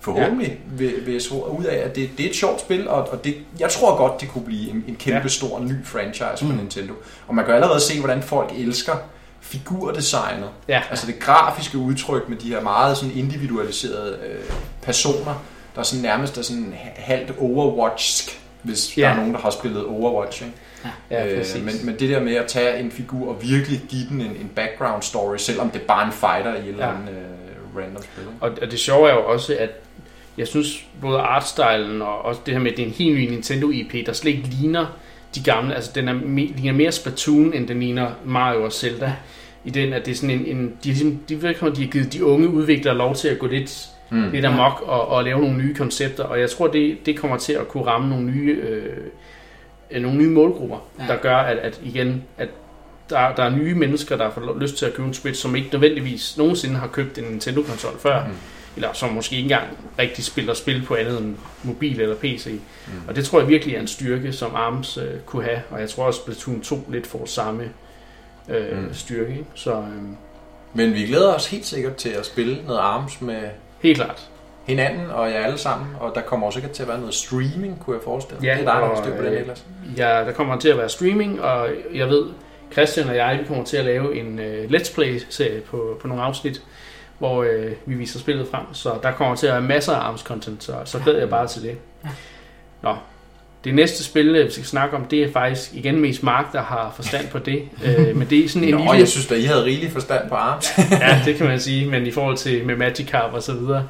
forhåbentlig ja. ved, ved så ud af, at det, det er et sjovt spil, og, og det, jeg tror godt, det kunne blive en, en kæmpe Ja. stor ny franchise for Nintendo. Og man kan allerede se, hvordan folk elsker figurdesignet. Ja. Altså det grafiske udtryk med de her meget sådan individualiserede øh, personer, der sådan nærmest er sådan halvt Overwatchsk, hvis Ja. der er nogen, der har spillet Overwatch. Ikke? Ja, Øh, præcis. men, men det der med at tage en figur og virkelig give den en, en background story, selvom det er bare en fighter i eller Ja. andet øh, random spil. Og, og det sjove er jo også, at jeg synes både artstylen og også det her med, at det er en helt ny Nintendo IP, der slet ikke ligner de gamle. Altså den er ligner mere Splatoon, end den ligner Mario og Zelda. I den, at det er sådan en, en de, ligesom, de, virker, de har givet de unge udviklere lov til at gå lidt, mm. Lidt amok og, og lave nogle nye koncepter. Og jeg tror, det, det kommer til at kunne ramme nogle nye, øh, nogle nye målgrupper, ja. der gør, at, at igen, at der, der er nye mennesker, der får lyst til at købe en Switch, som ikke nødvendigvis nogensinde har købt en Nintendo-konsol før. Mm. Eller som måske ikke engang rigtig spiller spil på andet end mobil eller PC. Mm. Og det tror jeg virkelig er en styrke, som ARMS øh, kunne have. Og jeg tror også, Splatoon 2 lidt får samme øh, Mm. styrke. Ikke? Så øh, Men vi glæder os helt sikkert til at spille noget ARMS med helt klart. hinanden og jer alle sammen, og der kommer også sikkert til at være noget streaming, kunne jeg forestille mig. Ja, det er dig, der har styr på det, øh, Niklas. Ja, der kommer til at være streaming, og jeg ved, Christian og jeg, vi kommer til at lave en øh, Let's Play-serie på, på nogle afsnit, hvor øh, vi viser spillet frem. Så der kommer til at være masser af ARMS-content, så, så glæder jeg bare til det. Ja. Nå, det næste spil, øh, vi skal snakke om, det er faktisk igen mest Mark, der har forstand på det. øh, men det er sådan en Nå, lille... jeg synes da, I havde rigelig forstand på ARMS. ja, det kan man sige, men i forhold til med Magikarp og så videre.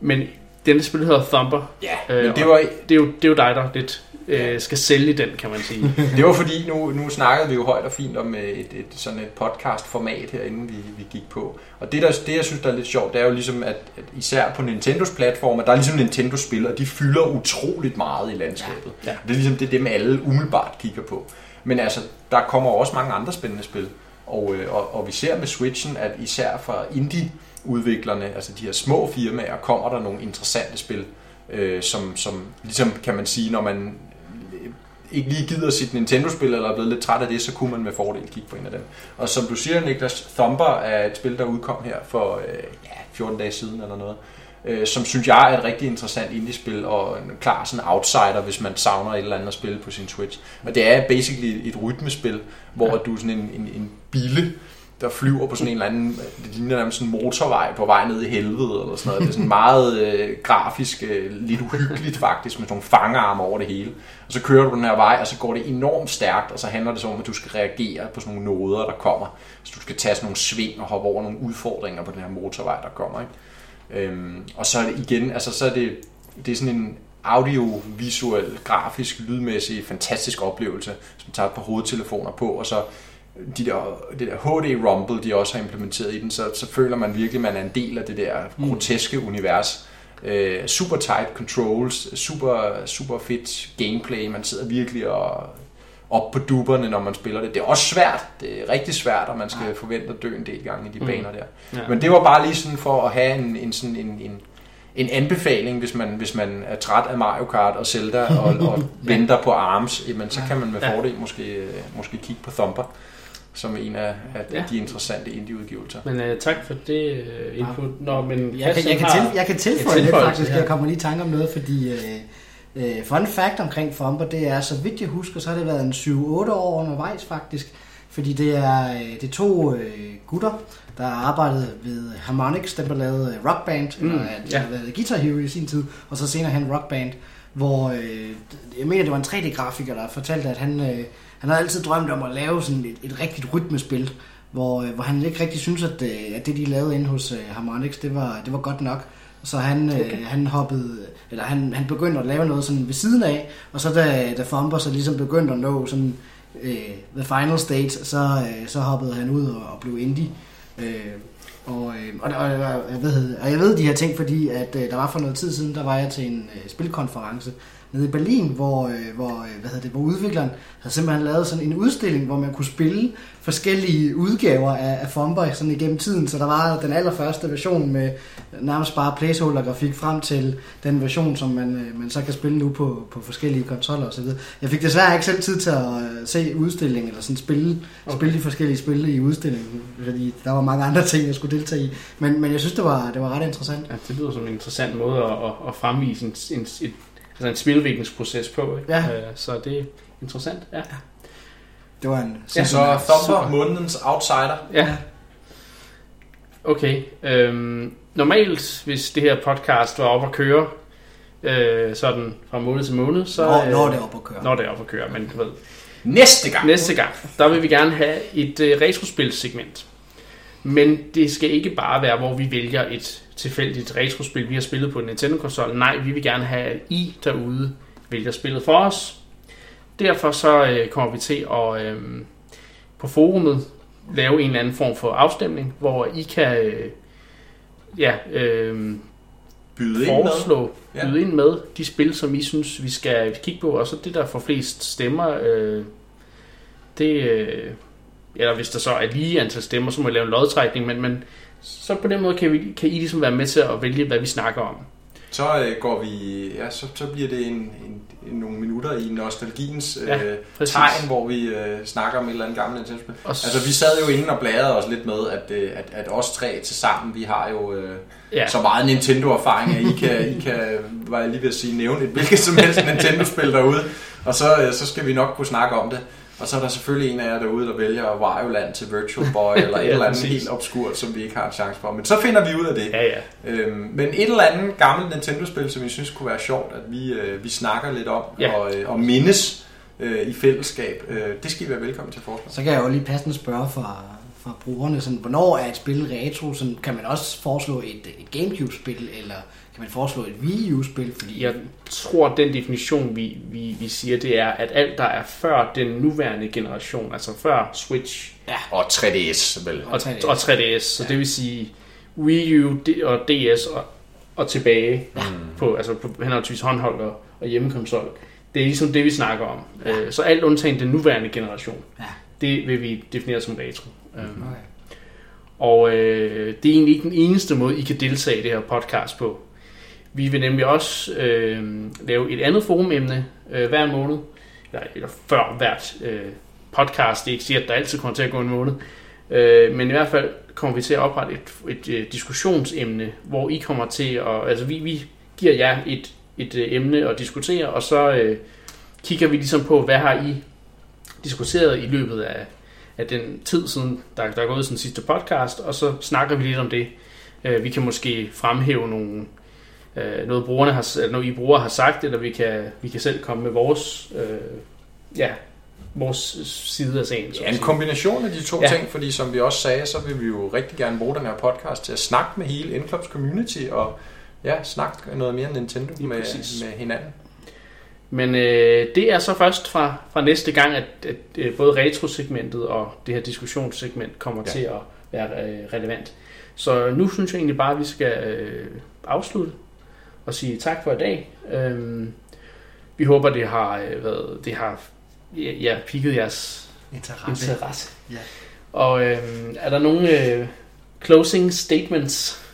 Men denne spil hedder Thumper. ja, Øh, men det og- var, Det er jo, det er jo dig, der lidt øh, skal sælge den, kan man sige. det var fordi, nu, nu snakkede vi jo højt og fint om øh, et, et, sådan et podcast-format her, inden vi, vi gik på. Og det, der, det, jeg synes, der er lidt sjovt, det er jo ligesom, at, at især på Nintendos platforme, der er ligesom Nintendo-spil, og de fylder utroligt meget i landskabet. Ja, ja. Det er ligesom det, dem alle umiddelbart kigger på. Men altså, der kommer også mange andre spændende spil. Og, øh, og, og vi ser med Switchen, at især fra indie-udviklerne, altså de her små firmaer, kommer der nogle interessante spil, øh, som, som ligesom kan man sige, når man ikke lige gider sit Nintendo-spil, eller er blevet lidt træt af det, så kunne man med fordel kigge på en af dem. Og som du siger, Niklas, Thumper er et spil, der udkom her for øh, ja, 14 dage siden eller noget, øh, som synes jeg er et rigtig interessant indie-spil, og en klar sådan outsider, hvis man savner et eller andet at spille på sin Switch. Og det er basically et rytmespil, hvor Ja. du er sådan en, en, en bille, der flyver på sådan en eller anden, det ligner nærmest en motorvej på vej ned i helvede, eller sådan noget. Det er sådan meget øh, grafisk, øh, lidt uhyggeligt faktisk, med sådan nogle fangarme over det hele. Og så kører du den her vej, og så går det enormt stærkt, og så handler det så om, at du skal reagere på sådan nogle noder, der kommer. Så du skal tage sådan nogle sving og hoppe over nogle udfordringer på den her motorvej, der kommer. Ikke? Øhm, og så er det igen, altså så er det, det er sådan en audiovisuel, grafisk, lydmæssig, fantastisk oplevelse, som tager et par hovedtelefoner på, og så de der, det der HD Rumble, de også har implementeret i den, så, så føler man virkelig, at man er en del af det der Mm. groteske univers. Øh, super tight controls, super, super fedt gameplay, man sidder virkelig og op på duberne, når man spiller det. Det er også svært, det er rigtig svært, og man skal forvente at dø en del gange i de Mm. baner der. Ja. Men det var bare lige sådan for at have en, en, sådan en, en, en anbefaling, hvis man, hvis man er træt af Mario Kart og Zelda og, og venter på ARMS, jamen, så kan man med fordel måske, måske kigge på Thumper, som en af, af Ja. de interessante indie-udgivelser. Men uh, tak for det uh, input. Nå, men Jeg kan, jeg, kan til, jeg kan tilføje tilføjelse, faktisk, ja. jeg kommer lige i tanke om noget, fordi øh, øh, fun fact omkring Fumber, det er, så vidt jeg husker, så har det været en 7-8 år undervejs faktisk, fordi det er, øh, det er to øh, gutter, der har arbejdet ved Harmonix, dem der lavede øh, Rock Band, Mm, eller at de ja. har lavet Guitar Hero i sin tid, og så senere hen Rock Band, hvor øh, jeg mener, det var en 3D-grafiker, der fortalte, at han, øh, han havde altid drømt om at lave sådan et, et rigtigt rytmespil, hvor, øh, hvor han ikke rigtig synes at, øh, at det, de lavede inde hos øh, Harmonix, det var, det var godt nok. Så han, okay. øh, han hoppede, eller han, han begyndte at lave noget sådan ved siden af, og så da, da Fumber så ligesom begyndte at nå sådan øh, the final stage, så, øh, så hoppede han ud og, og blev indie. Øh, og, øh, og, og, og, jeg ved, og jeg ved de her ting, fordi at øh, der var for noget tid siden, der var jeg til en øh, spilkonference nede i Berlin, hvor, øh, hvor, øh, hvad hedder det, hvor udvikleren havde simpelthen lavet sådan en udstilling, hvor man kunne spille forskellige udgaver af, af Fumber sådan igennem tiden. Så der var den allerførste version med nærmest bare placeholder-grafik frem til den version, som man, øh, man så kan spille nu på, på forskellige konsoller osv. Jeg fik desværre ikke selv tid til at se udstillingen, eller sådan spille, okay. spille de forskellige spil i udstillingen, fordi der var mange andre ting, jeg skulle deltage i. Men, men jeg synes, det var, det var ret interessant. Ja, det lyder som en interessant måde at, at, at fremvise en, en, et, altså en spiludviklingsproces på. Ikke? Ja. Øh, så det er interessant. Ja. Det var en Ja, så super. Thumper, månedens outsider. ja. Okay. Øhm, normalt, hvis det her podcast var op at køre, øh, sådan fra måned til måned, så... når, øh, når det er op at køre. Når det er op at køre, men du ved, Næste gang. Næste gang, der vil vi gerne have et øh, retrospilsegment. Men det skal ikke bare være, hvor vi vælger et tilfældigt retrospil, vi har spillet på en Nintendo-konsol. Nej, vi vil gerne have, at I derude vælger spillet for os. Derfor så øh, kommer vi til at øh, på forumet lave en eller anden form for afstemning, hvor I kan øh, ja, øh, Byde ind med. foreslå, Ja. byde ind med de spil, som I synes, vi skal kigge på, og så det, der får flest stemmer, øh, det, øh, eller hvis der så er lige antal stemmer, så må vi lave en lodtrækning, men, men så på den måde kan, vi, kan I ligesom være med til at vælge, hvad vi snakker om. Så øh, går vi, ja, så, så bliver det en, en, en, nogle minutter i nostalgiens Ja, øh, præcis. tegn, hvor vi øh, snakker om et eller andet gammelt Nintendo-spil. S- Altså, vi sad jo inde og bladrede os lidt med, at, øh, at, at os tre til sammen, vi har jo øh, Ja. så meget Nintendo-erfaring, at I kan, I kan, var jeg lige ved at sige, nævne et hvilket som helst Nintendo-spil derude, og så, øh, så skal vi nok kunne snakke om det. Og så er der selvfølgelig en af jer derude, der vælger Wario Land til Virtual Boy, eller et Ja, eller andet præcis. helt obskurt, som vi ikke har en chance for. Men så finder vi ud af det. Ja, ja. Øhm, men et eller andet gammelt Nintendo-spil, som vi synes kunne være sjovt, at vi, øh, vi snakker lidt om Ja. og, øh, og mindes øh, i fællesskab, øh, det skal I være velkommen til at. Så kan jeg jo lige passende spørge fra, fra brugerne, sådan, hvornår er et spil retro? Sådan, kan man også foreslå et, et Gamecube-spil, eller kan man foreslå et Wii U-spil? Fordi Jeg tror, at den definition, vi, vi, vi siger, det er, at alt, der er før den nuværende generation, altså før Switch Og 3DS, vel? og, 3DS. og 3DS, så det vil sige Wii U og DS og, og tilbage på, altså på henholdsvis håndholdt og, og hjemmekonsol. Det er ligesom det, vi snakker om. Øh, så alt undtagen den nuværende generation, Ja. det vil vi definere som retro. Øhm, Okay. Og øh, det er egentlig ikke den eneste måde, I kan deltage i det her podcast på. Vi vil nemlig også øh, lave et andet forumemne øh, hver måned, eller, eller før hvert øh, podcast. Det er ikke sikkert, at der altid kommer til at gå en måned. Øh, men i hvert fald kommer vi til at oprette et, et, et diskussionsemne, hvor I kommer til at... Altså vi, vi giver jer et, et øh, emne at diskutere, og så øh, kigger vi ligesom på, hvad har I diskuteret i løbet af, af den tid siden, der, der er gået siden sidste podcast, og så snakker vi lidt om det. Øh, vi kan måske fremhæve nogle, øh, noget, brugerne har, noget I brugere har sagt, eller vi kan, vi kan selv komme med vores, øh, ja, vores side af sagen. Ja, at en kombination af de to Ja. ting, fordi som vi også sagde, så vil vi jo rigtig gerne bruge den her podcast til at snakke med hele Indklops community og ja, snakke noget mere Nintendo med, med hinanden. Men øh, det er så først fra, fra næste gang, at, at øh, både retrosegmentet og det her diskussionssegment kommer ja. til at være øh, relevant. Så nu synes jeg egentlig bare, at vi skal øh, afslutte og sige tak for i dag. Øhm, vi håber, det har øh, været, det har ja, pigget jeres Interesse. interesse. Ja. Og øh, er der nogle øh, closing statements?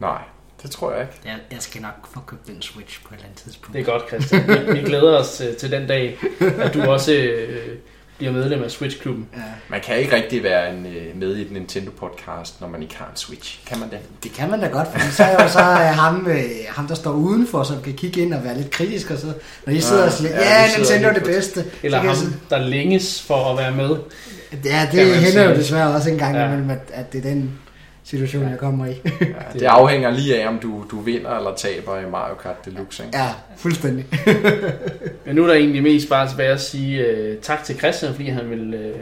Nej, det tror jeg ikke. Jeg, jeg skal nok få købt en Switch på et eller andet tidspunkt. Det er godt, Christian. Vi, vi glæder os til, til den dag, at du også øh, bliver medlem af Switch-klubben. Ja, Man kan ikke rigtig være en, øh, med i et Nintendo-podcast, når man ikke har en Switch. Kan man det? det kan man da godt, for så er jo så øh, ham, øh, ham, der står udenfor, som kan kigge ind og være lidt kritisk. Og så, når I sidder Ja, og siger, ja, ja, sidder Nintendo er det bedste. Eller ham, jeg der længes for at være med. ja, det hænder jo desværre også en gang Ja. at, at det er den situation, jeg kommer i. Ja, det afhænger lige af, om du, du vinder eller taber i Mario Kart Deluxe. Ikke? ja, fuldstændig. Men nu er der egentlig mest bare tilbage at sige øh, tak til Christian, fordi han ville øh,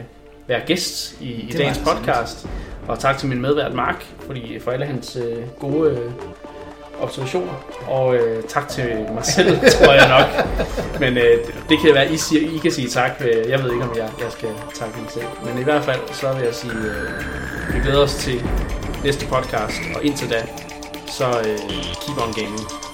være gæst i, i dagens altså podcast. Og tak til min medvært Mark fordi, for alle hans øh, gode øh, observationer. Og øh, tak til mig selv, tror jeg nok. Men øh, det, kan være, I, siger, I kan sige tak. Jeg ved ikke, om jeg, jeg skal takke mig selv. Men i hvert fald, så vil jeg sige, øh, vi glæder os til næste podcast. Og indtil da, så øh, keep on gaming.